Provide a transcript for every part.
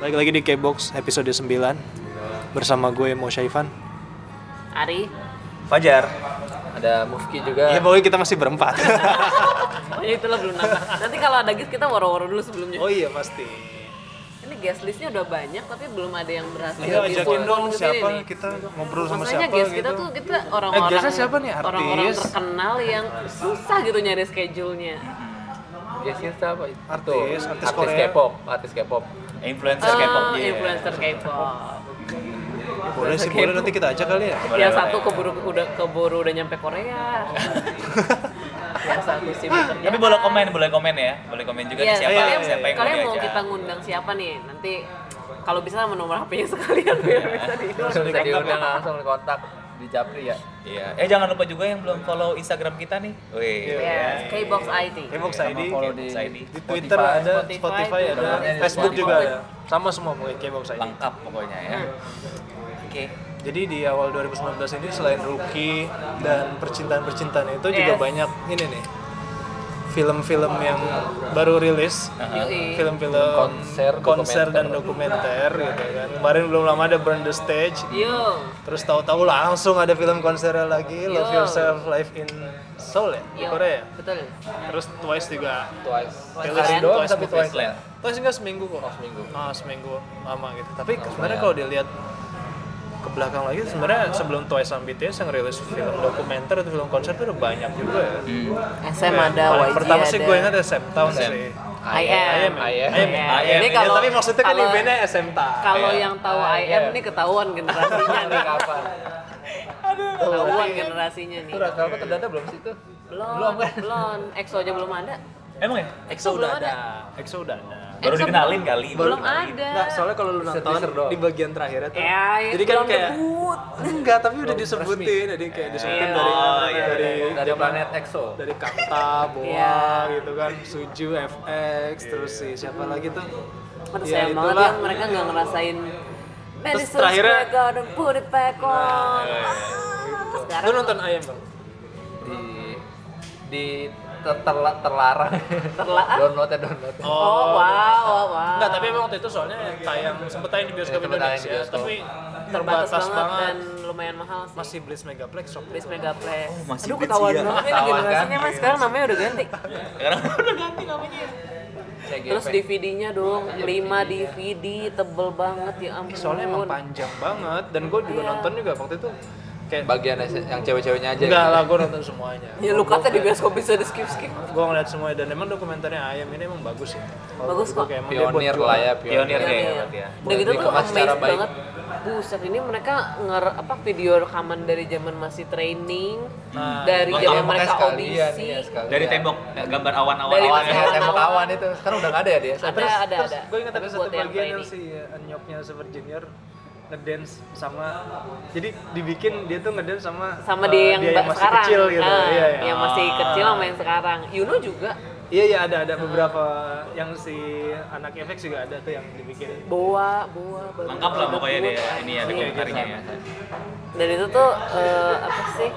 Balik lagi di K-Box episode 9 Bersama gue Mo Syaifan. Ari. Fajar. ada Mufki juga. Ya pokoknya kita masih berempat. Oh ya itulah belum nambah Nanti kalau ada guest kita waro-waro dulu sebelumnya. Oh iya pasti. Ini guest listnya udah banyak tapi belum ada yang berhasil. Iya ajakin dong gitu siapa ini. kita ngobrol sama Masalahnya siapa guest gitu. kita tuh kita orang-orang Eh, siapa nih? Orang-orang Artis? terkenal yang susah gitu nyari schedule-nya. Guestnya siapa? Itu? Artis, artis artis Korea. K-pop artis K-pop Influencer K-pop. Ah, iya. influencer K-pop. Boleh sih, boleh. Nanti kita ajak kali ya. Boleh, Yang satu keburu udah keburu udah nyampe Korea. Yang satu sibuk kerja Tapi boleh komen, boleh komen ya. Boleh komen juga Iya, nih siapa, kalian, siapa yang kalian mau kita ngundang siapa nih? Nanti kalau bisa sama nomor HP-nya sekalian biar bisa di langsung diundang langsung di kontak di Japri ya Iya. Eh jangan lupa juga yang belum follow Instagram kita nih. Wih. Yes, K-Box ID. K-Box sama ID follow K-Box di ID. Di Twitter Spotify. ada, Spotify, Spotify ada, Twitter, Facebook juga ada Sama semua mulai K-Box ID Lengkap pokoknya ya. Oke. Jadi di awal 2019 ini selain Rookie dan percintaan-percintaan itu juga Yes. banyak ini nih film-film yang baru rilis Yoi. film-film Konser, konser dokumenter. dan dokumenter gitu kan kemarin belum lama ada Burn the Stage Yo. terus tahu-tahu langsung ada film konsernya lagi Love Yo. Yourself Live in Seoul ya di. Korea Betul. terus Twice juga Twice Rilis Twice. doang Twice tapi. Twice Twice. Twice enggak seminggu kok Oh, seminggu. ah seminggu lama gitu tapi sebenarnya ya. kalau dilihat ke belakang lagi sebenarnya sebelum Twice sama BTS yang rilis film dokumenter atau film konser itu udah banyak juga ya SM ada, Paling YG pertama ada. sih gue ingat SM Town SM. sih I am. I am. I am. I am. Ini Ini kalau- tapi maksudnya kan bandnya SM Town Kalau yang tahu I am nih ketahuan generasinya nih. kapan Ketahuan generasinya nih. itu rasa apa terdata belum sih itu Belum, Belum, kan? belum. EXO aja belum ada. Emang ya? EXO belum udah ada. EXO udah ada Baru EXO dikenalin kali. Belum ada. Enggak, soalnya kalau lu nonton di bagian terakhirnya tuh Ya, ya, Jadi kan kayak debut. Enggak, tapi udah disebutin Jadi kayak disebutin Iya. dari Oh, iya, dari dari planet EXO dari Kanta, Boa Iya. gitu kan, Suju, FX, terus si siapa lagi tuh? Aduh Ya, sayang banget ya mereka nggak ngerasain Madison terakhirnya- Garden, put it back on. iya, Sekarang Lu nonton Ayam bang? di di ter- terla- terlarang Terla- ah? download ya download Oh, wow, wow, wow. Enggak, tapi emang waktu itu soalnya tayang sempet tayang di bioskop Iya, sempet tayang di Indonesia, bioskop. tapi terbatas terbatas banget, banget. dan lumayan mahal sih. Masih Blitz Megaplex shop. Blitz Megaplex. Oh, masih Aduh ketahuan iya. banget ya Ketahuan generasinya kan? mas sekarang namanya udah ganti. Sekarang udah ganti namanya. Terus DVD-nya dong, 5 DVD tebel banget ya ampun. Soalnya emang panjang banget dan gue juga Iya. nonton juga waktu itu kayak bagian yang cewek-ceweknya aja enggak gitu. lah gue nonton semuanya. Ya lu kata di bioskop bisa di skip skip. Gue ngeliat semuanya dan emang dokumenternya Ayam ini emang bagus ya. Bagus kok. kayak pionir lah ya Pionir Iya. ya. Dan gitu tuh baik. banget. Buset ini mereka nger apa video rekaman dari zaman masih training, Nah, dari zaman mereka sekalian audisi. ya sekalian. Dari tembok eh, gambar awan-awan. Dari awan ya awan- tembok awan. awan itu sekarang udah nggak ada ya dia Ada, terus, ada, terus ada. gue ingat ada satu bagian yang si Anyoknya Super Junior ngedance sama jadi dibikin dia tuh ngedance sama sama eh, dia yang, dia yang masih sekarang, kecil gitu. Ah, iya, iya. yang masih kecil sama yang sekarang. Yuno juga. Iya iya ada ada beberapa yang si anak efek juga ada tuh yang dibikin. Boa, boa, Lengkap lah pokoknya dia ini ya dokumenternya ya. Dan itu tuh eh, apa sih?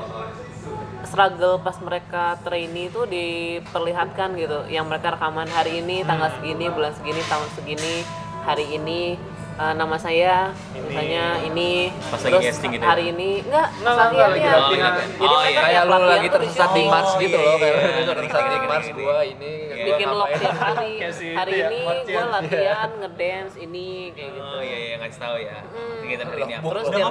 struggle pas mereka trainee itu diperlihatkan gitu. Yang mereka rekaman hari ini tanggal segini bulan segini tahun segini hari ini eh, nama saya misalnya ini Pas lagi terus casting gitu ya? hari ini enggak Enggak, pas enggak, lagi ya. latihan. jadi Oh, mereka iya. kayak lu lagi tersesat di syuting. Mars Oh, gitu iya, loh iya, kayak iya. lu tersesat di Mars gua ini Iya. bikin gua log tiap hari hari ya, ini gue latihan ngedance ini kayak gitu Oh iya iya ngasih tahu ya. Kegiatan hari ini apa? terus dia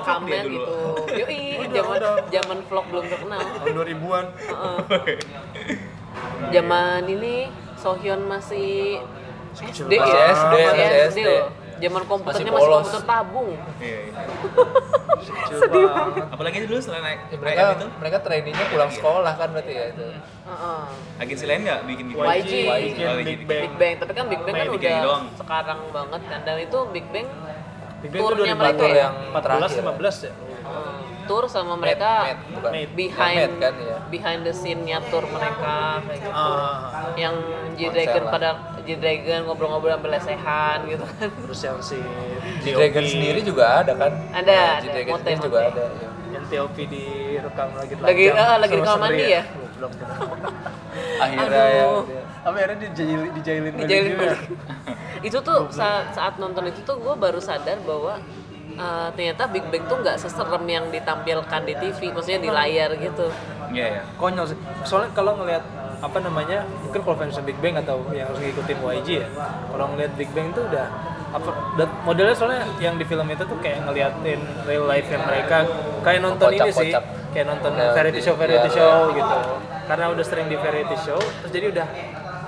dulu. gitu yoi zaman zaman vlog belum terkenal tahun 2000-an zaman ini Sohyun masih SD ya SD, SD SD. Zaman komputernya Masih masih, polos. komputer tabung Iya. iya. sedih banget Apalagi dulu selain naik Ya, mereka itu, mereka trainingnya pulang sekolah kan berarti ya itu Heeh. agensi lain nggak bikin bikin? YG. bikin Oh, Big. Bang Big Bang tapi kan Big Bang kan udah sekarang banget kan dan itu Big Bang Big Bang itu turnya 2014 mereka ya yang 14 terakhir. 15 ya Heeh. Tour sama mereka Mad, bukan Mad. behind Mad kan ya behind the scene-nya tour mereka kayak gitu Ah, yang G Konser Dragon lah. pada G Dragon ngobrol-ngobrol sampai lesehan gitu kan terus yang si G Dragon TOP, sendiri juga ada kan Ada, G ada. Dragon Mote, sendiri juga ada ya. yang TOP direkam lagi Lagi- ah, lagi sama di kamar Sri mandi ya? Goblok. akhirnya ya Apa akhirnya dijailin dijailin balik Dijailin juga. itu tuh saat, saat nonton itu tuh gue baru sadar bahwa eh, ternyata Big Bang tuh nggak seserem yang ditampilkan di TV, maksudnya di layar gitu. Iya ya. konyol sih soalnya kalau ngelihat apa namanya mungkin kalau fans Big Bang atau yang harus ngikutin YG ya kalau ngelihat Big Bang tuh udah apa dan modelnya soalnya yang di film itu tuh kayak ngeliatin real life yang mereka kayak nonton ini sih kayak nonton Kayak variety di- show variety iya, show iya. gitu karena udah sering di variety show terus jadi udah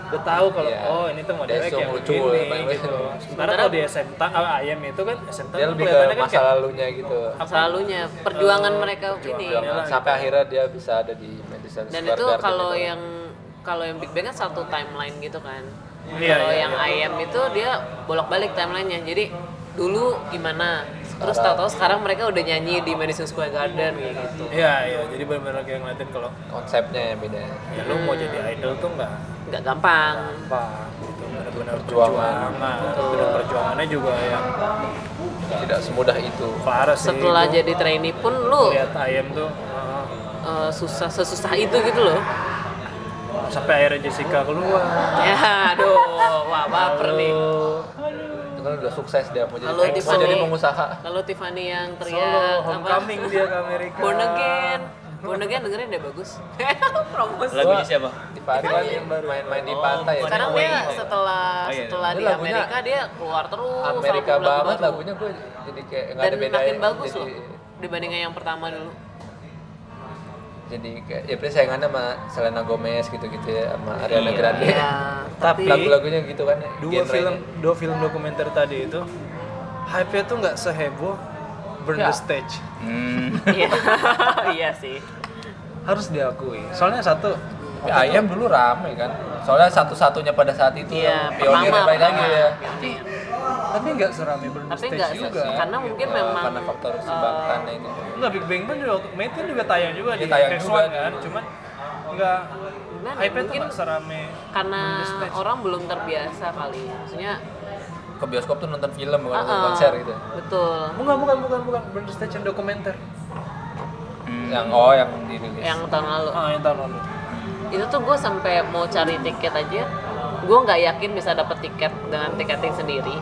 udah tahu kalau Iya. oh ini tuh modelnya kayak lucu, begini gitu sementara kalau di SMT ah, ayam itu kan SMT dia lebih ke kan masa kayak lalunya gitu Selalunya perjuangan mereka ini. perjuangan. Jangan sampai akhirnya dia bisa ada di Madison Dan Square itu kalau gitu. yang kalau yang Big Bang kan satu timeline gitu kan. Iya, kalau iya, yang iya. ayam itu dia bolak-balik timelinenya. Jadi dulu gimana, terus Sekarang. tahu-tahu sekarang mereka udah nyanyi di Madison Square Garden kayak gitu. iya iya jadi benar-benar kayak ngeliatin kalau konsepnya yang beda ya lu mau jadi idol tuh nggak Nggak gampang. gampang gitu benar-benar Perjuangan. perjuangan dan perjuangannya juga yang tidak semudah itu parah sih Setelah Gua jadi trainee pun lu lihat ayam tuh uh, eh, susah sesusah itu gitu loh. sampai akhirnya Jessica keluar Ya, aduh, wah baper nih. itu kan udah sukses dia mau jadi Kalau mau Tiffany- jadi pengusaha Lalu Tiffany yang Solo teriak homecoming dia ke Amerika Born again. Again dengerin deh bagus. Promosi. Lagunya siapa? Tiffany kan yang baru main-main di pantai ya Sekarang Away. dia setelah Oh, iya. setelah Dia di lagunya Amerika dia keluar terus Amerika lagu banget baru. lagunya gue jadi kayak nggak dan ada beda makin bagus jadi, loh dibandingkan yang pertama dulu. jadi kayak ya paling saingannya sama Selena Gomez gitu-gitu ya sama Ariana Iya. Grande Ya, Tapi- lagu-lagunya gitu kan ya, dua film dua film dokumenter tadi itu hype-nya tuh nggak seheboh Burn Ya. the Stage Hmm. Iya. iya sih. harus diakui soalnya satu Tapi ayam dulu rame kan soalnya satu-satunya pada saat itu Iya, yang pionir lagi ya tapi tapi nggak serame Burn the Tapi Stage enggak juga karena mungkin Eh, memang karena faktor si eh, Baktannya itu Enggak, Big Bang kan juga kan juga tayang juga Iya, di tayang X1 juga. kan, cuman Gimana ya, hype-nya tuh mungkin nggak serame karena orang belum terbiasa kali. Maksudnya ke bioskop tuh nonton film bukan nonton uh-uh, konser gitu Betul. bukan bukan bukan bukan Stage yang dokumenter Hmm. yang oh yang dirilis Yang tahun lalu. ah yang tahun lalu itu tuh gue sampai mau cari tiket aja gue nggak yakin bisa dapet tiket dengan tiketing sendiri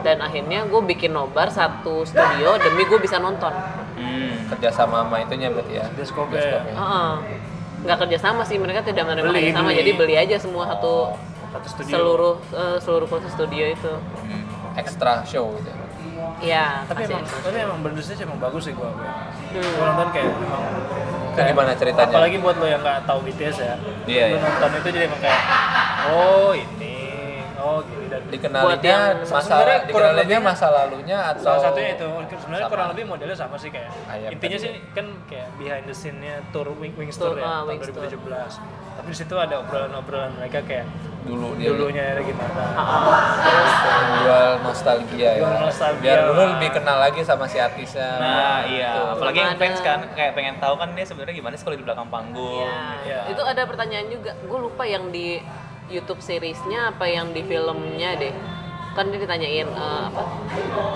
dan akhirnya gue bikin nobar satu studio demi gue bisa nonton Hmm. kerja sama sama itunya berarti ya. Bioskopnya. Heeh. nggak kerjasama sih mereka tidak menerima Beli, kerjasama beli. jadi beli aja semua satu seluruh eh, seluruh kursi studio itu. Hmm. extra show gitu ya? Tapi kasih emang tapi emang the Stage emang bagus sih gua Hmm. gua nonton kayak emang itu gimana ceritanya? apalagi buat lo yang nggak tahu BTS ya. Iya, lo iya. nonton itu jadi emang kayak oh ini. Oh Buat dikenalinnya masa dikenalinnya masa lalunya atau salah satunya itu sebenarnya kurang lebih modelnya sama sih kayak Ayam intinya tadi sih kan kayak behind the scene-nya tour Wing, Wings Tour, Tour ya ah, tahun Wings Tour. 2017 tapi di situ ada obrolan-obrolan mereka kayak dulu dia dulunya ada gimana jual nostalgia ya Jual nostalgia. biar dulu lebih kenal lagi sama si artisnya Nah, iya. Gitu. Apalagi yang fans kan kayak pengen tahu kan dia sebenarnya gimana sih kalau di belakang panggung. ya Iya. itu ada pertanyaan juga gue lupa yang di YouTube seriesnya apa yang di filmnya deh? Kan dia ditanyain eh, apa?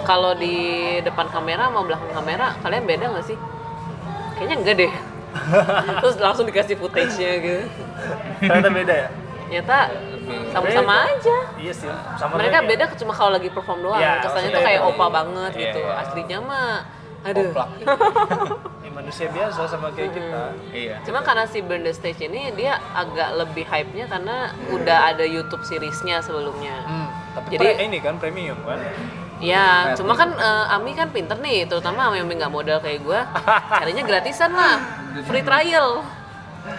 Kalau di depan kamera sama belakang kamera kalian beda nggak sih? Kayaknya enggak deh. Terus langsung dikasih footage-nya gitu. Ternyata beda ya? Ternyata sama-sama aja. Iya sih sama mereka beda cuma kalau lagi perform doang. Iya, kesannya tuh kayak opa banget Iya, gitu iya. aslinya mah. Aduh. ya, manusia biasa sama kayak kita Iya. Cuma karena si Burn the Stage ini dia agak lebih hype-nya karena udah ada YouTube seriesnya sebelumnya. Hmm, tapi Jadi- pre- ini kan premium kan Ya, cuma kan eh, Ami kan pinter nih, terutama Ami yang nggak modal kayak gue, carinya gratisan lah, free trial,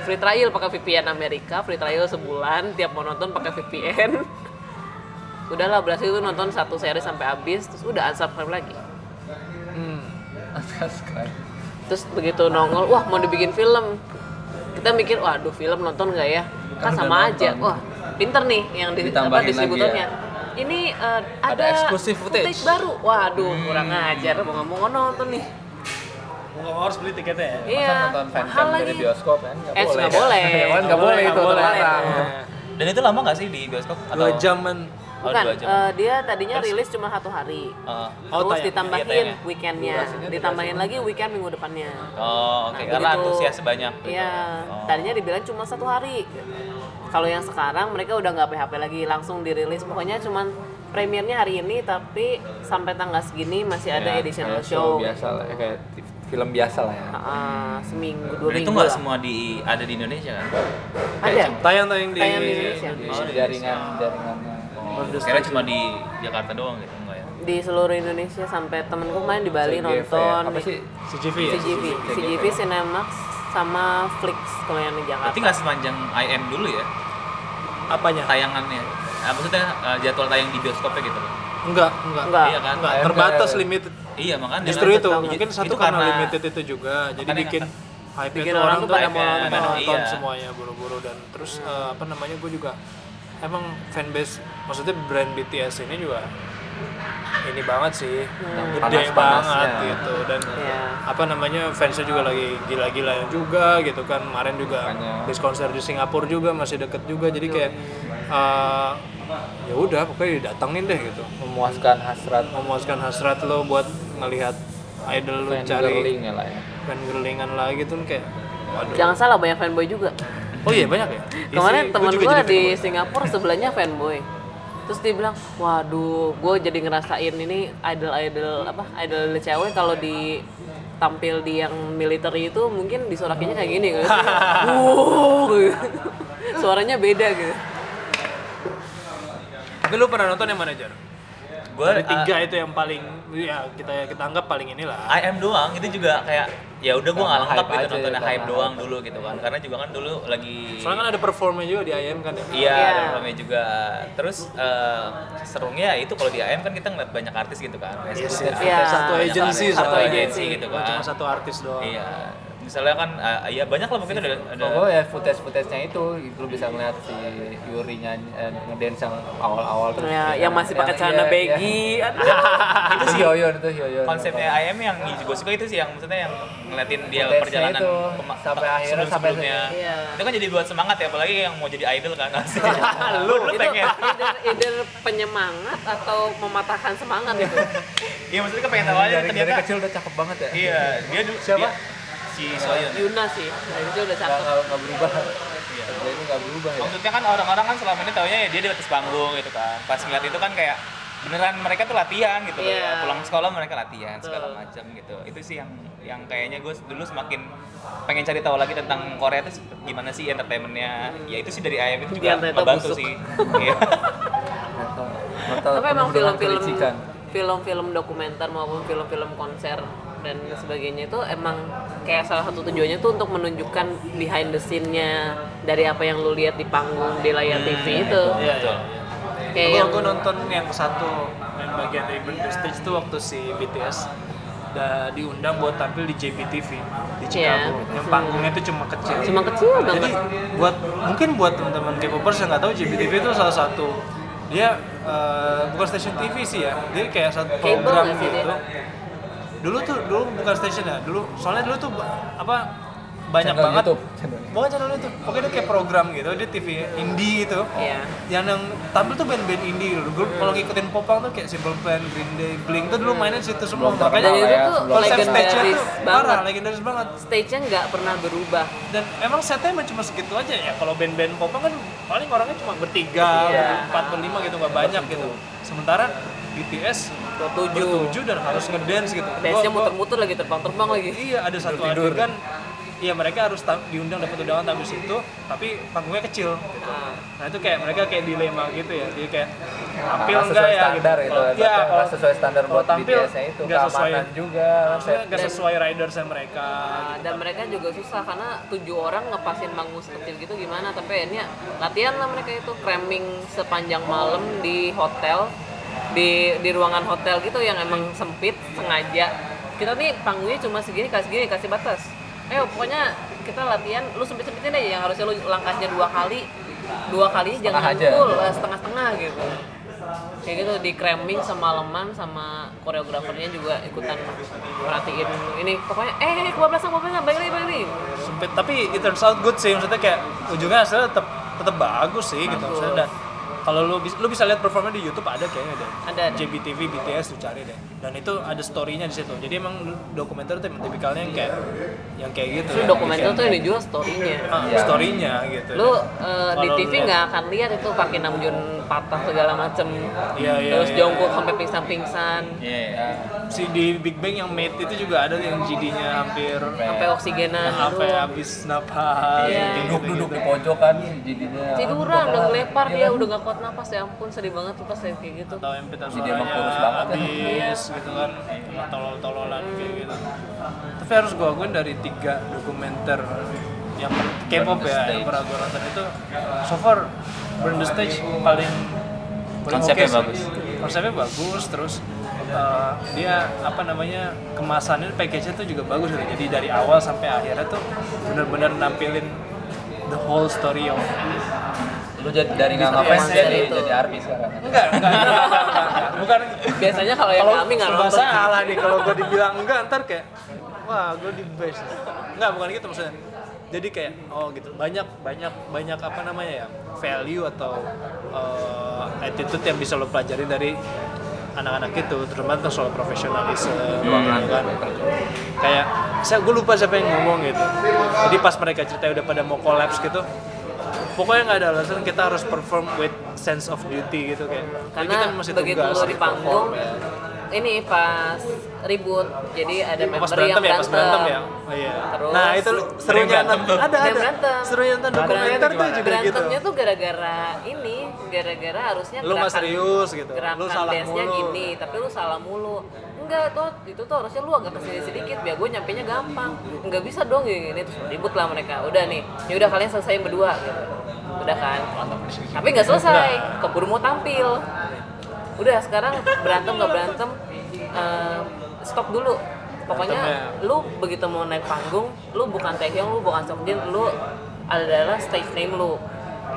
free trial pakai VPN Amerika, free trial sebulan, tiap mau nonton pakai VPN. Udahlah berhasil tuh nonton satu seri sampai habis, terus udah unsubscribe lagi. hmm. Subscribe. Terus begitu nongol, wah mau dibikin film. Kita mikir, waduh film nonton nggak ya? Kan Kan udah sama aja. nonton. Wah, pinter nih yang di, apa, distributornya. ya? Ini eh, ada, Ada exclusive footage. baru. Waduh, kurang ajar. Mau mau nonton nih. mau nggak mau harus beli tiketnya ya Iya, Masa nonton dari lagi. bioskop kan nggak Eh, boleh nggak boleh. Nggak boleh itu nggak boleh. terlarang Nah, Dan itu lama nggak sih di bioskop? dua jaman Bukan, jam. eh, dia tadinya rilis cuma satu hari. Heeh. Oh, Terus ditambahin Iya, weekendnya, Durasinya ditambahin lagi weekend minggu depannya. Oh, oke. Nah, Karena begitu- antusias banyak. Iya, Oh. tadinya dibilang cuma satu hari. Kalau yang sekarang mereka udah nggak PHP lagi, langsung dirilis. Pokoknya cuma premiernya hari ini tapi sampai tanggal segini masih ada Ya, additional kayak show. biasa lah ya, kayak film biasa lah ya Ah, seminggu dua Dan itu minggu nggak semua di ada di Indonesia kan? Ada. Tayang-tayang di, Tayang di Indonesia. di Oh, di jaringan jaringan Kira cuma di Jakarta doang gitu enggak ya? Di seluruh Indonesia sampai temenku main di Bali CGV, nonton apa di sih CGV ya? CGV, CGV Cinemax sama Flix kalau yang di Jakarta. Berarti nggak sepanjang IM dulu ya Apanya? tayangannya? Ah, maksudnya eh, jadwal tayang di bioskopnya gitu loh? Enggak, enggak. Enggak. Iya kan? Enggak, terbatas limited. Iya makanya Justru itu, mungkin satu Itu karena, karena- limited itu juga. Jadi bikin hype Bikin itu orang orang tuh pada mau nonton, Iya. semuanya buru-buru dan terus eh, apa namanya gue juga emang fanbase maksudnya brand BTS ini juga ini banget sih. Gede Panas-panasnya. banget gitu. Dan Iya. apa namanya fansnya juga lagi gila-gila juga gitu kan. Kemarin juga Makanya. habis konser di Singapura juga masih deket juga. Jadi kayak eh, ya udah pokoknya didatengin deh gitu. Memuaskan hasrat. Memuaskan hasrat lo buat ngelihat idol lo fan cari lah ya. fan girlingan lagi tuh kayak waduh. Jangan salah banyak fanboy juga. Oh iya banyak ya Kemarin Isi- temen gue jadi di fanboy. Singapura sebelahnya fanboy. Terus dia bilang, waduh, gue jadi ngerasain ini idol-idol apa idol cewek kalau di tampil di yang militer itu mungkin disorakinnya kayak gini kan. Gitu. Suaranya beda gitu. tapi lu pernah nonton yang mana jar Gue tiga itu yang paling ya kita kita anggap paling inilah IM doang itu juga kayak ya udah gue nggak Karena lengkap gitu nontonnya ya, hype karena doang hype. dulu gitu kan karena juga kan dulu lagi soalnya kan ada performnya juga di IM kan ya Iya, Iya. ada programnya juga. Terus eh, serunya itu kalau di AM kan kita ngeliat banyak artis gitu kan. Iya. satu Banyak agency artis, satu soalnya. agensi gitu kan. cuma satu artis doang Iya. Misalnya kan eh, ya banyak lah mungkin ada ada Oh ya footage footage-nya itu lu bisa ngeliat si Yuri nyanyi eh, ngedance yang awal-awal terus Ya, yang masih pakai celana iya, baggy. Aduh. itu si Yoyon itu Yoyon konsepnya AM yang gue suka itu sih yang maksudnya yang ngeliatin dia Footage-nya perjalanan itu, sampai akhirnya, sebelum sampai sebelumnya. Iya. Itu kan jadi buat semangat ya apalagi yang mau jadi idol kan. lu lu itu pengen. either, penyemangat atau mematahkan semangat itu. Iya maksudnya kan pengen tahu aja dari, dari ternyata. kecil udah cakep banget ya Iya, dia Siapa? Si Soyeon. Yuna sih, dari itu udah cakep. nggak nggak berubah Iya. dia ini nggak berubah ya Maksudnya kan orang-orang kan selama ini taunya ya dia di atas panggung gitu kan. Pas ngeliat itu kan kayak beneran mereka tuh latihan gitu loh Iya. ya. Pulang sekolah mereka latihan segala macam gitu. Itu sih yang yang kayaknya gue dulu semakin pengen cari tahu lagi tentang Korea itu gimana sih entertainmentnya. Ya itu sih dari IM itu juga Ternyata ngebantu busuk. sih. Iya. Tapi emang film-film film-film dokumenter maupun film-film konser dan sebagainya itu emang kayak salah satu tujuannya tuh untuk menunjukkan behind the scene-nya dari apa yang lu lihat di panggung di layar TV itu. Iya, Betul. iya. Kayak Kalau yang gue nonton yang satu yang bagian dari the stage itu waktu si BTS diundang buat tampil di JBTV di Chicago. Iya. Yang panggungnya itu cuma kecil. cuma kecil Jadi banget. buat mungkin buat teman-teman K-popers yang nggak tahu JBTV itu salah satu dia eh, bukan stasiun TV sih ya. Dia kayak satu Cable program sih gitu. Dulu tuh dulu bukan stasiun ya. Dulu soalnya dulu tuh apa banyak Channel banget YouTube, channel. Bukan channel YouTube, pokoknya dia kayak program gitu, dia TV indie gitu Iya. yang yang tampil tuh band-band indie dulu. Gue kalau ngikutin popang tuh kayak Simple Plan, Green Day, Blink tuh dulu mainin situ semua. Belum Makanya itu ya, tuh konsep stage-nya legendaris tuh banget. parah, legendaris banget. Stage-nya nggak pernah berubah. Dan emang setnya emang cuma segitu aja ya. Kalau band-band popang kan paling orangnya cuma bertiga, Iya. berempat, berlima gitu nggak banyak gitu. Sementara BTS Bertujuh. bertujuh dan harus ngedance gitu. Dance-nya muter-muter lagi terbang-terbang lagi. Iya, ada satu tidur. adegan Iya mereka harus diundang dapat undangan tampil situ, tapi panggungnya kecil. Gitu. Nah, Nah itu kayak mereka kayak dilema gitu ya, jadi kayak tampil Nggak enggak ya? standar gitu. itu Kalau- Iya, nggak kalau sesuai standar kalau buat tampil BTS-nya itu nggak sesuai, juga nggak sesuai ridersnya mereka. Nah, dan mereka juga susah karena tujuh orang ngepasin panggung sekecil gitu gimana tapi akhirnya latihan lah mereka itu cramming sepanjang malam di hotel di di ruangan hotel gitu yang emang sempit sengaja kita nih panggungnya cuma segini kasih segini kasih batas ayo pokoknya kita latihan lu sempit sempitin aja yang harusnya lu langkahnya dua kali dua kali jangan aja. full setengah setengah gitu kayak gitu di cramming semalaman sama koreografernya juga ikutan perhatiin ini pokoknya eh kebablasan kebablasan balik lagi balik lagi Sempit, tapi it turns out good sih, maksudnya kayak ujungnya hasilnya tetap tetap bagus sih gitu. Bagus. Maksudnya dan kalau lu bisa lu bisa lihat performnya di YouTube ada kayaknya deh. Ada, ada. JBTV BTS lu cari deh. Dan itu ada story-nya di situ. Jadi emang dokumenter tuh emang tipikalnya yang kayak yang kayak gitu. Terus dokumenter tuh yang dijual storynya Ah, Iya. story-nya gitu. lu eh, di TV nggak akan lihat itu Park Nam Jun patah segala macem Iya, iya, terus iya. jongkok sampai pingsan-pingsan Iya. iya. si di Big Bang yang mate itu juga ada yang GD-nya hampir sampai oksigenan sampai habis napas Iya. gitu, duduk-duduk di gitu. pojokan jadinya tiduran udah ngelepar dia udah gak kuat napas ya ampun sedih banget tuh pas kayak gitu atau yang pita suaranya banget. habis gitu kan sama tolol-tololan kayak gitu tapi harus gua akuin dari tiga dokumenter yang K-pop ya yang pernah gua nonton itu so far Burn the Stage paling Konsepnya sih. bagus. konsepnya bagus terus uh, dia apa namanya kemasannya package-nya tuh juga bagus gitu. Jadi dari awal sampai akhirnya tuh bener-bener nampilin the whole story of lu jadi dari nggak kayak jadi gitu. jadi army sekarang? Enggak enggak enggak, enggak, enggak, bukan. Biasanya kalau yang kami nggak nonton. salah nih kalau gue dibilang enggak ntar kayak wah gue di best enggak bukan gitu maksudnya jadi kayak oh gitu banyak banyak banyak apa namanya ya value atau uh, attitude yang bisa lo pelajari dari anak-anak itu terutama tentang soal profesionalisme Ruangan. kan kayak saya gue lupa siapa yang ngomong gitu. Jadi pas mereka cerita udah pada mau collapse gitu pokoknya nggak ada alasan kita harus perform with sense of duty gitu kayak. Karena kita masih begitu tugas lo di panggung ini pas ribut jadi ada pas member yang berantem ya pas berantem. ya? Oh, iya. Terus- nah itu serunya berantem ada Ada ada. berantem. serunya nonton dokumenter tuh juga gitu. berantemnya tuh gara-gara ini gara-gara harusnya Lu nggak serius gitu. gerakan Lu salah dance-nya mulu. gini tapi lu salah mulu. Enggak tuh itu tuh harusnya lu agak ke sini sedikit biar gue nyampe nya gampang. Nggak bisa dong gini, gini terus ribut lah mereka. Udah nih ya udah kalian selesaiin berdua gitu. Udah kan? Tapi nggak selesai. Keburu mau tampil udah sekarang berantem nggak berantem eh, stop dulu. Pokoknya Berantemnya. lu begitu mau naik panggung lu bukan Taehyung lu bukan Seokjin lu adalah stage name lu.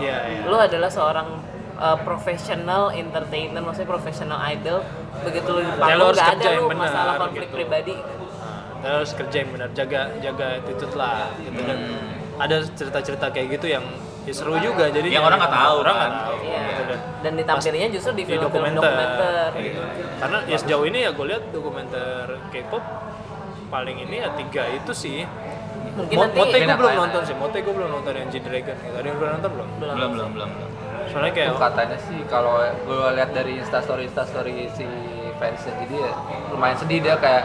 Iya iya. Lu adalah seorang uh, professional entertainer maksudnya professional idol. Begitu lu di Ya, lu panggung harus nggak kerja ada yang lu benar, masalah konflik gitu. pribadi. Nah, harus kerja yang benar jaga jaga attitude lah gitu dan ada cerita-cerita kayak gitu yang ya seru juga jadi Yang orang nggak tahu, orang kan. nggak tahu Iya. gitu dan dan ditampilinnya justru di di film-film dokumenter, dokumenter kayak gitu. karena ya sejauh ini ya gue lihat dokumenter K-pop paling ini ya tiga itu sih mungkin Mo- nanti Mote gue belum nonton sih Mote gue belum nonton yang G-Dragon gitu. ada yang udah nonton belum? belum Belum belum belum. belum. soalnya kayak Itu katanya sih kalau gue lihat dari instastory instastory si fansnya jadi ya lumayan sedih dia kayak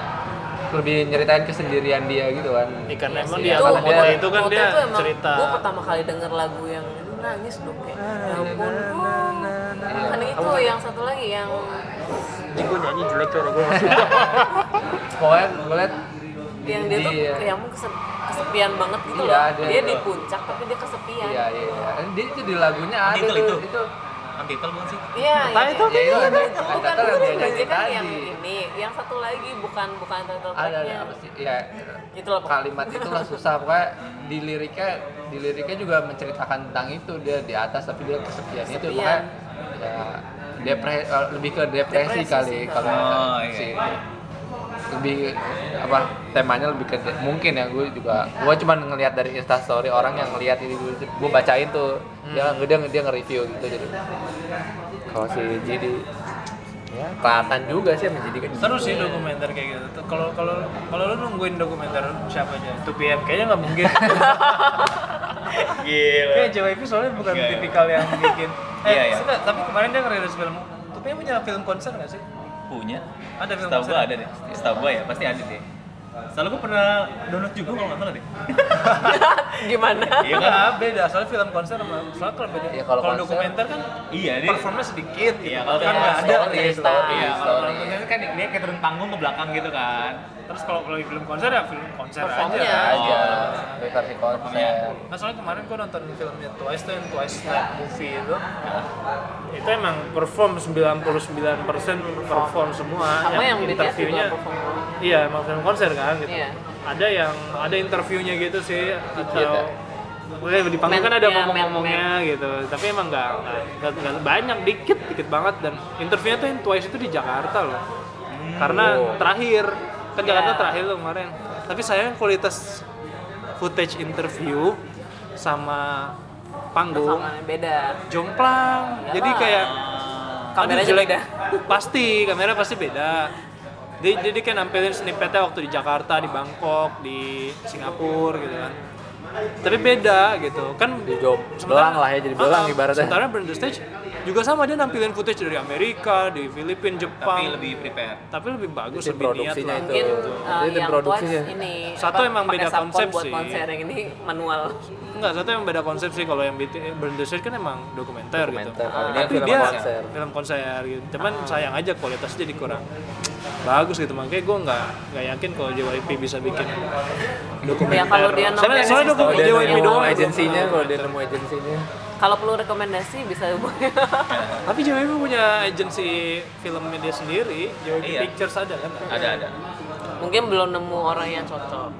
lebih nyeritain kesendirian dia gitu kan Ya, karena emang Iya, dia karena Mote dia- itu kan dia tuh emang, cerita gue pertama kali denger lagu yang ini nangis dong kayak ya ampun Iya. kan itu yang satu lagi yang Anjing gue nyanyi jelek tuh gue pokoknya gue liat yang dia tuh Iya. kayak mau kesep- kesepian banget gitu Iya, loh dia dia tuh. di puncak tapi dia kesepian iya iya iya. dia itu di lagunya ada tuh itu. itu Antitel bukan sih? Iya, Nah, iya, itu iya, kan iya, yang- bukan kata bukan bukan kan yang ini, yang satu lagi bukan bukan title ada tracknya. apa sih? Ya Itu loh. kalimat itulah susah. Pokoknya di liriknya di liriknya juga menceritakan tentang itu. Dia di atas tapi dia kesepian itu. Makanya ya depre eh, lebih ke depresi, Depresi kali sih, kalau Oh, iya. si lebih apa temanya lebih ke mungkin ya gue juga gue cuma ngelihat dari instastory orang yang ngelihat ini gue, gue bacain tuh dia dia dia nge-review gitu jadi. Kalau si jadi ya kelihatan juga sih sama jadi kan. Seru sih dokumenter kayak gitu. Tuh, kalau kalau kalau lu nungguin dokumenter siapa aja? 2PM kayaknya nggak mungkin. Gila. kayak JYP soalnya bukan tipikal yang bikin. Eh Iya, iya. tapi kemarin dia ngerilis film. 2PM punya film konser nggak sih Punya. Ada film Setahu gua ada deh. Setahu ya pasti ada deh. Soalnya gua pernah download juga kalau nggak salah deh. Gimana? Iya kan? Nggak, beda soalnya film konser sama soalnya kalau beda Iya, kalau kalau konser- dokumenter kan Iya, dia performnya sedikit Iya, gitu. kalau kan nggak ada story, gitu. story. Iya, kalau konser kan dia kayak turun panggung ke belakang gitu kan. terus kalau kalau film konser ya film konser Performnya. aja aja Oh. dari versi konser Nah soalnya kemarin gue nonton filmnya Twice tuh yang Twice Night Movie itu Itu emang perform 99% perform semua Sama yang BTS interviewnya. Iya emang film konser kan gitu Iya. Ada yang, ada interviewnya gitu sih Atau ya? Oke, di panggung kan ada ya, ngomong-ngomongnya gitu Tapi emang nggak nggak banyak, dikit, dikit banget Dan interviewnya tuh yang Twice itu di Jakarta loh Karena Oh. terakhir, kan Jakarta Iya. terakhir tuh kemarin Tapi sayang kualitas footage interview sama panggung Sama beda. jomplang Iyalah. jadi kayak Kameranya aduh, jelek beda. pasti kamera pasti beda jadi, jadi kayak nampilin snippetnya waktu di Jakarta di Bangkok di Singapura gitu kan tapi beda gitu kan Di job belang lah ya jadi belang ah. ibaratnya. sementara Brand the Stage juga sama dia nampilin footage dari Amerika di Filipina Jepang tapi lebih prepare tapi lebih bagus Tim lebih niat produksinya lah itu. mungkin Betul. uh, Jadi tim yang produksi Twice sih. ini Satu apa, emang beda konsep buat sih. konser yang ini manual Enggak, satu yang beda konsep sih kalau yang Burn the Stage kan emang dokumenter, Dokumenter. gitu. Kalau Tapi ini film dia konser. film konser gitu. Cuman sayang aja kualitasnya jadi kurang bagus gitu. Makanya gue nggak nggak yakin kalau JYP bisa bikin dokumenter. Ya, kalau dia soalnya, Kalau dia nemu doang. agensinya, kalau dia nemu agensinya. kalau perlu rekomendasi bisa hubungi Tapi JYP punya agensi filmnya dia sendiri. JYP Iya. Pictures ada kan? ada ada mungkin belum nemu orang yang cocok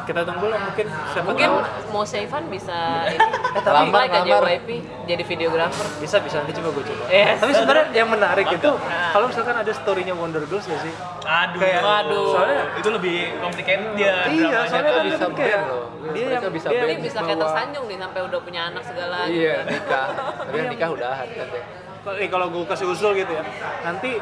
Kita tunggu lah mungkin siapa mungkin tahu. mau Sevan bisa ini tapi- apply ke lamar. JYP jadi videografer bisa bisa nanti coba gue coba. Yes. Tapi sebenarnya yang menarik itu kalau misalkan ada storynya Wonder Girls gak sih? aduh Kayak- Waduh. Soalnya itu lebih complicated dia Iya, soalnya kan bisa kayak dia yang bisa dia bisa kayak bawa- tersanjung nih sampai udah punya anak segala Iya, gitu. nikah. Tapi nikah udahan kan deh. Kalau- eh, kalau gue kasih usul gitu ya, nanti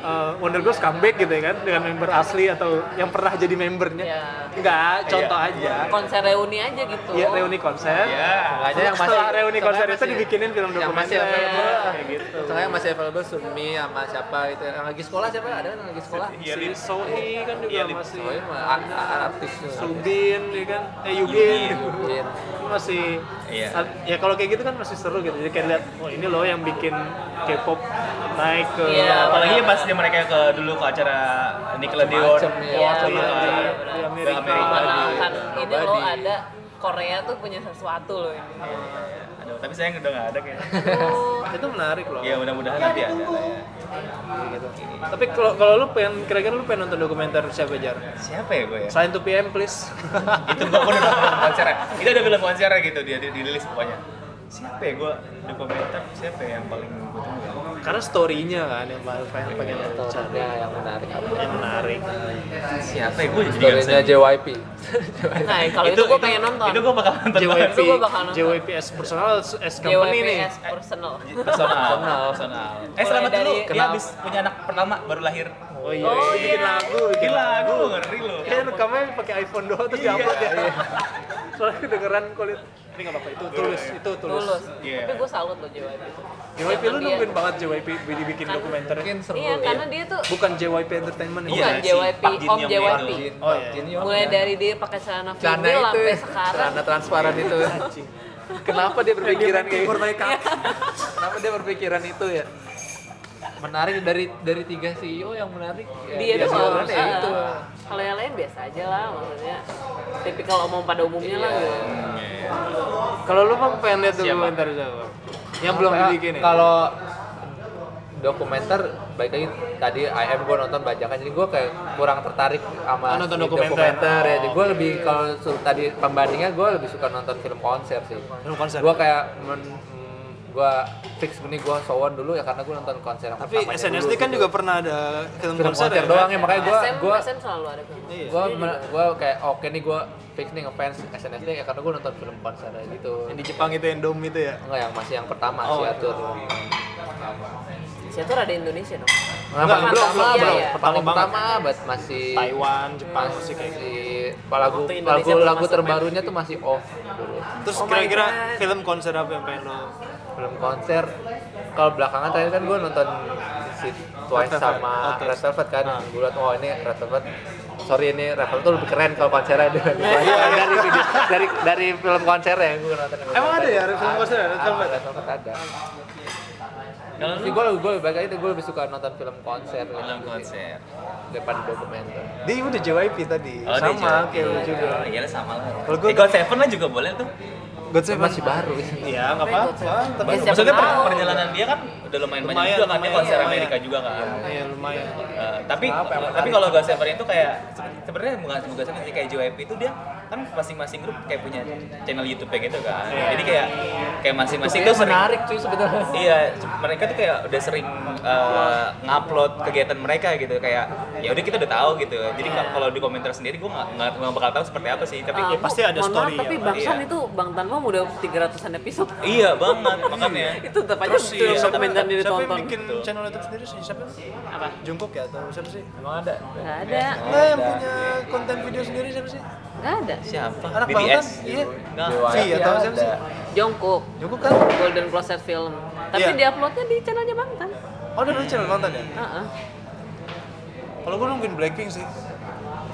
uh, Wonder Girls comeback gitu ya kan dengan member asli atau yang pernah jadi membernya. Iya. Enggak, contoh aja. konser reuni aja gitu Iya, reuni konser. Iya. Sengaja yang masih Setelah reuni konser itu masih- dibikinin film yang masih dokumenter available kayak gitu. Soalnya yang masih available Sunmi sama siapa itu yang lagi sekolah siapa ada kan yang lagi sekolah Iya, Si. Sohi kan juga Iya, Lip. masih oh a- artis Subin ya kan, eh Yugin. Mungkin. masih Iya. ya kalau kayak gitu kan masih seru gitu jadi kayak lihat oh ini loh yang bikin K-pop naik ke Iya. apalagi pas dia mereka ke dulu ke acara Nickelodeon ya. Iya, waktu itu benar, di, Amerika. Ini Abadi. loh ada Korea tuh punya sesuatu loh ini. Aduh, tapi sayang udah nggak ada kayaknya. itu menarik loh Ya mudah-mudahan nanti ada lah ya. gitu. tapi kalau kalau lu pengen kira-kira lu pengen nonton dokumenter siapa jar Siapa ya gue ya? Sign to PM please itu gue udah nonton konsernya. Itu ada film konsernya gitu dia di, di list pokoknya. Siapa ya? Gue dokumenter siapa ya yang paling gue tunggu? Ya? karena story-nya kan yang paling pengen pengen lu cari yang menarik. Apa yang menarik. Siapa ya? Gue jadi nggak storynya JYP Nah, kalau itu, gue pengen nonton. Itu gue bakal nonton JYP. Itu gua bakal nonton. JYP as personal as company nih. JYPS personal. personal. Personal. Eh selamat dulu. dia habis punya anak pertama baru lahir. Oh iya. Oh, dia bikin iya. lagu bikin lagu. gue ngeri loh. Kayaknya rekamnya pakai iPhone doang terus Iya. diupload ya. Soalnya kedengeran kulit. Ini nggak apa-apa, itu tulus, itu tulus. Tulus. Iya. Tapi gue salut loh JYP. JYP lu nungguin banget JYP dibikin Kan- dokumenter. mungkin seru Iya, karena dia tuh Bukan JYP Entertainment ya? Iya, bukan si JYP, Jin Om JYP. Jin, Oh, iya. Young. Mulai dari dia pakai celana itu sampai ya, sekarang. celana transparan itu kenapa dia berpikiran kayak gitu kenapa dia berpikiran itu ya menarik dari dari tiga CEO yang menarik ya, Dia ya itu Kalau yang lain biasa aja lah maksudnya. Tipikal omong pada umumnya lah Iya. gitu. Kalau lu bang pengen lihat dokumenter siapa? Yang belum dibikin ya? kalau dokumenter baik lagi tadi IM gue nonton bajakan jadi gue kayak kurang tertarik sama Oh, nonton si dokumenter. ya jadi gue lebih kalau su- tadi pembandingnya gue lebih suka nonton film konser sih Film konser. gue kayak men, gue fix ini gue sowon dulu ya karena gue nonton konser yang Tapi SNSD dulu kan gitu. juga pernah ada film, film konser, konser ya, doang ya makanya gue SM, gue SM selalu ada film. Iya. gue gue kayak oke nih gue fix nih ngefans SNSD ya karena gue nonton film konser gitu Yang di Jepang itu yang dome itu ya? enggak yang masih yang pertama Oh, si iya. Atur Siatur ada Indonesia dong. Nah, Enggak, paling belum, belum, belum. Pertama pertama, but masih Taiwan, Jepang masih kayak gitu. lagu lagu lagu terbarunya tuh masih off dulu. Terus Oh kira-kira film konser apa yang pengen lo? Film konser kalau belakangan terakhir kan gue nonton si Twice Red sama Oh, Twice. Red Velvet kan. Ah. Gue liat oh ini Red Velvet sorry ini Red Velvet tuh lebih keren kalau konsernya dibanding dari video, dari dari film konsernya yang gue nonton. Emang ada ya film konser ya, Red Ada, Velvet? Red Velvet ada. lu gue gue lebih baik itu gue lebih suka nonton film konser film konser daripada dokumenter. Dia udah JYP tadi, Oh, sama kayak lu juga. Oh, iya sama lah Kalau gua- eh, Seven lah juga boleh tuh God Itu Seven masih baru. Iya, nggak apa-apa. Tapi Ya, siapa maksudnya per- perjalanan dia kan udah lumayan, banyak juga kan dia konser lumayan. Amerika juga kan Iya, lumayan. Eh, tapi tapi kalau God Seven itu kayak se- sebenarnya bukan God Seven sih kayak JYP itu dia kan masing-masing grup kayak punya channel YouTube gitu kan. Jadi kayak kayak masing-masing tuh sering menarik cuy sebetulnya. Iya, mereka tuh kayak udah sering eh, ngupload kegiatan mereka gitu kayak ya udah kita udah tahu gitu. Jadi kalau- kalau di komentar sendiri gue nggak nggak nggak bakal tahu seperti apa sih. Tapi ya pasti ada story maaf, tapi ya, Bang iya. San itu Bang Tanmam udah 300-an episode. iya banget makanya. itu tetap aja Terus iya, siapa, dokumenter siapa yang ditonton. bikin channel YouTube sendiri sih? Siapa? Apa? Jungkook ya atau siapa sih? Emang ada. Nggak ada. Enggak, yang punya konten video sendiri siapa sih? Nggak ada. Siapa? Anak BTS. Bangtan? Iya. Nggak. V atau siapa sih? Jungkook, Jungkook kan? Golden Closet Film. Tapi Iya. dia uploadnya di channelnya Bangtan. Oh, udah channel Bangtan ya? Heeh. Kalau gue nungguin Blackpink sih.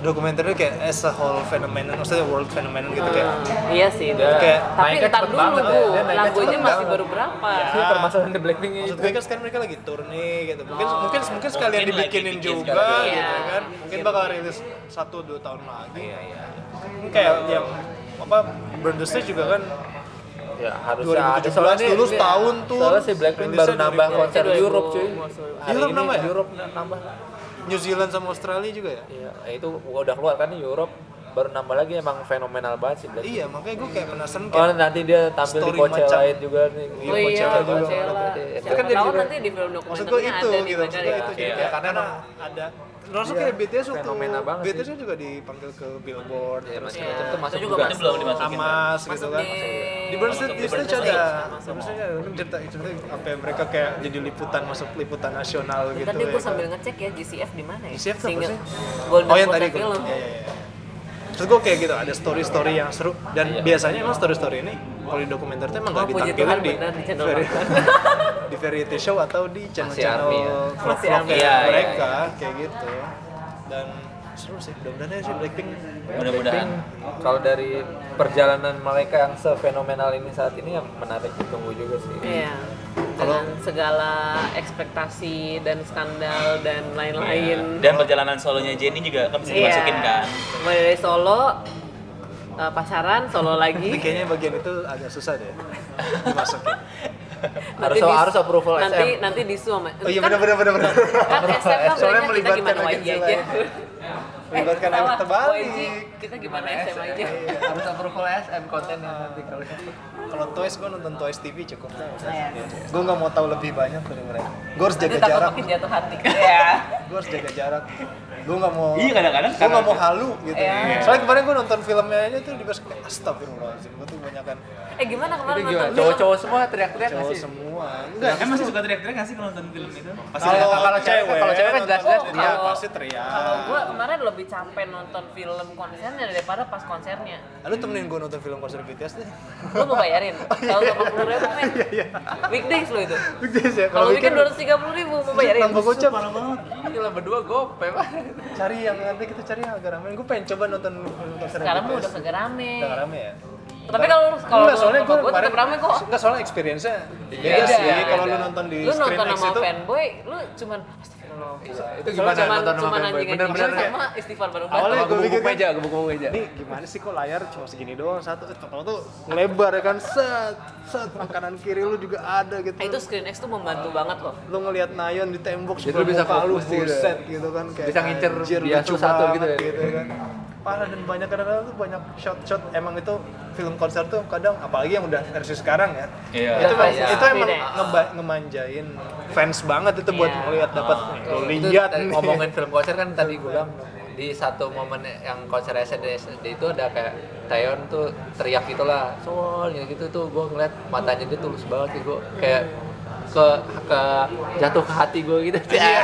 Dokumenternya kayak as a whole phenomenon, maksudnya world phenomenon gitu kayak. Hmm, iya sih. Dia Kayak Tapi ntar dulu banget bu, ya. Lagunya masih banget. baru berapa? Ya. Ini permasalahan di Blackpink Maksud itu. gue kan sekarang mereka lagi tour nih gitu. Mungkin Oh. mungkin mungkin sekalian Mungkin lagi dibikinin bikin juga sekarang. gitu Iya. kan. Mungkin bakal rilis satu dua tahun lagi. Iya, iya. Kayak yang apa Burn the Stage juga kan Ya harusnya ada 2017 soalnya dulu setahun tuh. Soalnya si Blackpink baru nambah 2000. konser Itu Europe cuy. 2000. Hari Europe ini nambah ya? Europe na- nambah. New Zealand sama Australia juga ya? Iya, itu udah keluar kan di Europe baru nambah lagi emang fenomenal banget sih Blackpink. Iya, makanya gue kayak penasaran Oh kayak nanti dia tampil di Coachella macam- lain juga nih. Oh iya, Coachella juga. Itu Siapa kan tahu nanti di film itu ada nih gitu, mereka maksud gue ya. itu jadi Iya. kayak Karena karena emang- ada Termasuk Iya, kayak BTS waktu fenomena banget BTS sih. juga dipanggil ke Billboard Iya, terus masih Iya, itu masuk juga. juga Itu belum dimasukin. Hamas gitu kan. di Burn Stage, di Burn Stage ada. Ini cerita cerita apa ya, mereka kayak jadi liputan masuk liputan nasional gitu. Tadi ya gue kan. sambil ngecek ya GCF di mana ya? GCF tuh apa sih? Oh yang tadi gue. Film. Iya iya iya. Terus gue kayak gitu, ada story-story yang seru dan biasanya emang story-story ini kalau di dokumenter tuh emang Oh, gak puji ditampilin di, di vari- di variety show atau di channel-channel army ya. Masih vlog-vlog army. Iya, iya, mereka kayak gitu. Dan seru sih, mudah-mudahan sih Blackpink Mudah-mudahan. Kalau dari perjalanan mereka yang sefenomenal ini saat ini yang menarik ditunggu juga sih. Iya. Dengan segala ekspektasi dan skandal dan lain-lain. Dan perjalanan solonya Jennie juga kan bisa Iya. dimasukin kan. Mulai dari Solo, eh, pacaran, Solo Ini lagi. kayaknya bagian itu agak susah deh dimasukin. Harus Nanti harus approval nanti, SM. Nanti disu sama. Oh iya benar benar benar benar. kan SM kan Soalnya bilangnya kita melibatkan gimana aja. Melibatkan salah, anak terbalik. YG, kita gimana SM aja. harus approval SM kontennya nanti kalau Kalau Toys gue nonton Toys TV cukup. Iya. Gue nggak mau tahu lebih banyak dari mereka. Gue harus Nanti jaga jarak. makin jatuh hati. Iya. Gue harus jaga jarak. Gue nggak mau. Iya, kadang-kadang Gue nggak mau halu gitu. Iya. Soalnya kemarin gue nonton filmnya aja tuh di bioskop. Astagfirullahaladzim. Gue tuh banyak kan Eh gimana kemarin gimana? nonton film? Cowok-cowok semua teriak-teriak nggak cowok semua. Enggak. Kan masih suka teriak-teriak nggak sih kalau nonton film itu? Kalau kalau cewek, kalau cewek jelas-jelas oh, teriak. iya, pasti teriak. Kalau gue kemarin lebih capek nonton film konsernya daripada pas konsernya. Lalu temenin gue nonton film konser BTS deh. Lu mau bayarin? Kalau delapan puluh ribu men. Iya. Weekdays lo itu. Weekdays ya. Kalau weekend dua ratus tiga puluh ribu mau bayarin? Tambah gocap. Gila berdua gope Cari yang nanti kita cari yang agak rame. Gue pengen coba nonton film konser Sekarang udah kagak rame. Rame ya? Tapi kalau kalau Enggak, soalnya gue gue tetap rame kok. Enggak, soalnya experience-nya beda Iya, sih. iya, Kalau lu nonton di Lu Screen nonton X sama itu fanboy, lu cuman astagfirullah. Itu Soalnya gimana cuman, nonton sama cuman fanboy? anjing Bener-bener anjing kayak sama istighfar baru Awalnya baru. gua gebuk pikir meja, gebuk meja. ini gimana sih kok layar cuma segini doang satu eh tau tuh ngelebar ya kan set set kanan kiri lu juga ada gitu Eh, itu Screen X tuh membantu banget loh. lu ngelihat Nayon di tembok Jadi sebelah lu bisa fokus gitu. buset gitu kan kayak Bisa ngincer lucu satu gitu ya. gitu kan parah dan banyak kadang-kadang tuh banyak shot-shot emang itu film konser tuh kadang apalagi yang udah versi sekarang ya Iya. itu, pasti itu emang ngeba- ngemanjain fans banget itu buat Iya. ngelihat dapat Oh. lo lihat ngomongin film konser kan tadi gue bilang di satu momen yang konser SND itu ada kayak Taeyeon tuh teriak gitulah soal gitu tuh gue ngeliat matanya dia tulus banget gitu gue kayak ke ke jatuh ke hati gue gitu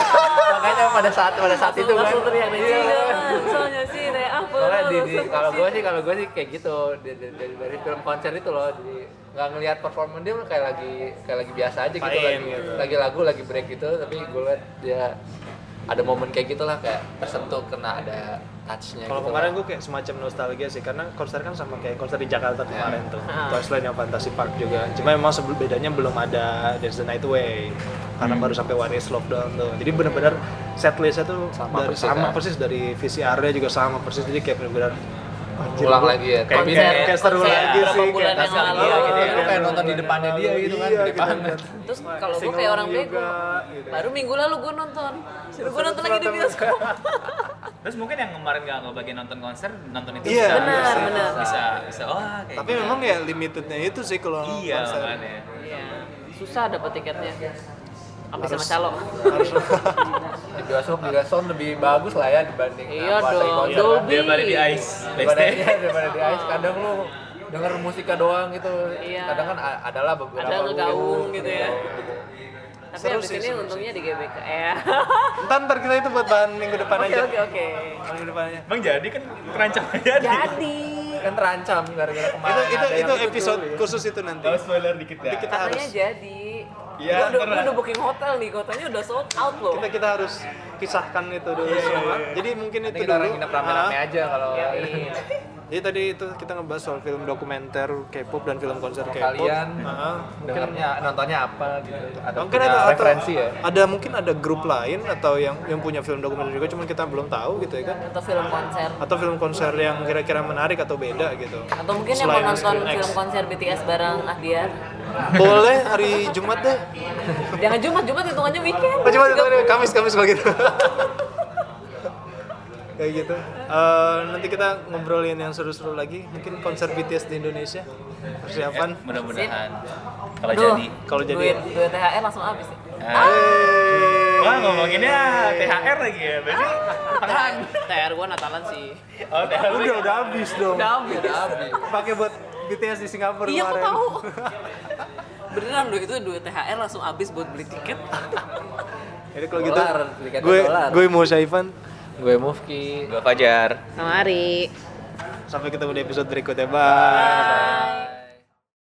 makanya pada saat pada saat itu kan langsung teriak nih. Iya. Soalnya sih Soalnya di, di- kalau gue sih kalau gue sih kayak gitu dari, dari, dari film konser itu loh di nggak ngelihat performa dia kayak lagi kayak lagi biasa aja gitu lagi gitu. lagi lagu lagi break gitu tapi gue liat dia ada momen kayak gitulah kayak tersentuh kena ada touchnya Kalau gitu kemarin lah. gue kayak semacam nostalgia sih karena konser kan sama kayak konser di Jakarta kemarin tuh. Ah. Twice yang Fantasy Park juga. Cuma memang sebelum bedanya belum ada Dance the Night Away. Karena baru sampai What Is Love doang tuh. Jadi benar-benar setlistnya tuh Sama dari persis, sama kan? persis dari VCR-nya juga sama persis. Jadi kayak benar-benar anjir, Ulang lagi ya, Kayak konser- kayak, kayak seru lagi sih. bulan kayak yang lalu Iya, gitu ya. iya, Kayak nonton di bulan depannya dia gitu kan, Iya, di depan. kan. Terus kalau gue kayak orang bego. gitu. Baru minggu lalu gue nonton. Suruh gue nonton lagi di bioskop. Terus mungkin yang kemarin nggak ngebagian nonton konser, nonton itu Iya, bisa. benar, bisa, benar. Bisa, bisa. Oh, kayak Tapi gitu. memang ya limitednya itu sih kalau Iya, konser. Iya. Susah dapet tiketnya. Sampai sama calo. Harus bioskop juga sound lebih bagus lah ya dibanding Iya apa, dong, konser. Dolby. Daripada di ice. daripada, iya, daripada di ice kadang lu denger musiknya doang gitu Iya. kadang kan adalah beberapa Ada ngegaung gitu ya. Tapi seru abis sih ini seru untungnya di GBK ya. ntar ntar kita itu buat bahan minggu depan Oke aja oke oke. minggu depannya Emang jadi kan terancam jadi. Jadi kan terancam gara-gara kemarin itu itu itu episode ya. khusus itu nanti Oh, spoiler dikit ya. kita katanya harus jadi. Iya, udah, booking hotel nih, hotelnya udah sold out loh. kita kita harus kisahkan itu dulu semua. jadi mungkin Nanti itu kita dulu. nginep rame-rame aja kalau Iya. Jadi tadi itu kita ngebahas soal film dokumenter K-pop dan film konser K-pop kalian Ah, mungkin dengarnya nontonnya apa gitu atau mungkin punya ada atau referensi ya ada mungkin ada grup lain atau yang yang punya film dokumenter juga cuman kita belum tahu gitu ya kan Atau film konser. atau film konser yang kira-kira menarik atau beda gitu Atau mungkin yang Selain mau nonton X. film konser BTS bareng Ahdiar. boleh hari Jumat deh Jangan Jumat, Jumat hitungannya weekend. oh, Jumat itu Kamis Kamis kalau gitu kayak gitu Eh, nanti kita ngobrolin yang seru-seru lagi mungkin konser BTS di Indonesia persiapan Mudah-mudahan kalau jadi. kalau jadi duit, duit THR langsung habis. ya. Ah. Wah ngomonginnya THR lagi ya, berarti tangan. THR gua Natalan sih. Oh THR. udah udah habis dong Udah habis. pakai buat BTS di Singapura Iya, aku tahu. Beneran duit itu duit THR langsung habis buat beli tiket. Jadi kalau gitu, gue gue mau Syaifan. Gue Mufki Gua Fajar. Sama Ari. Sampai ketemu di episode berikutnya. Bye. Bye.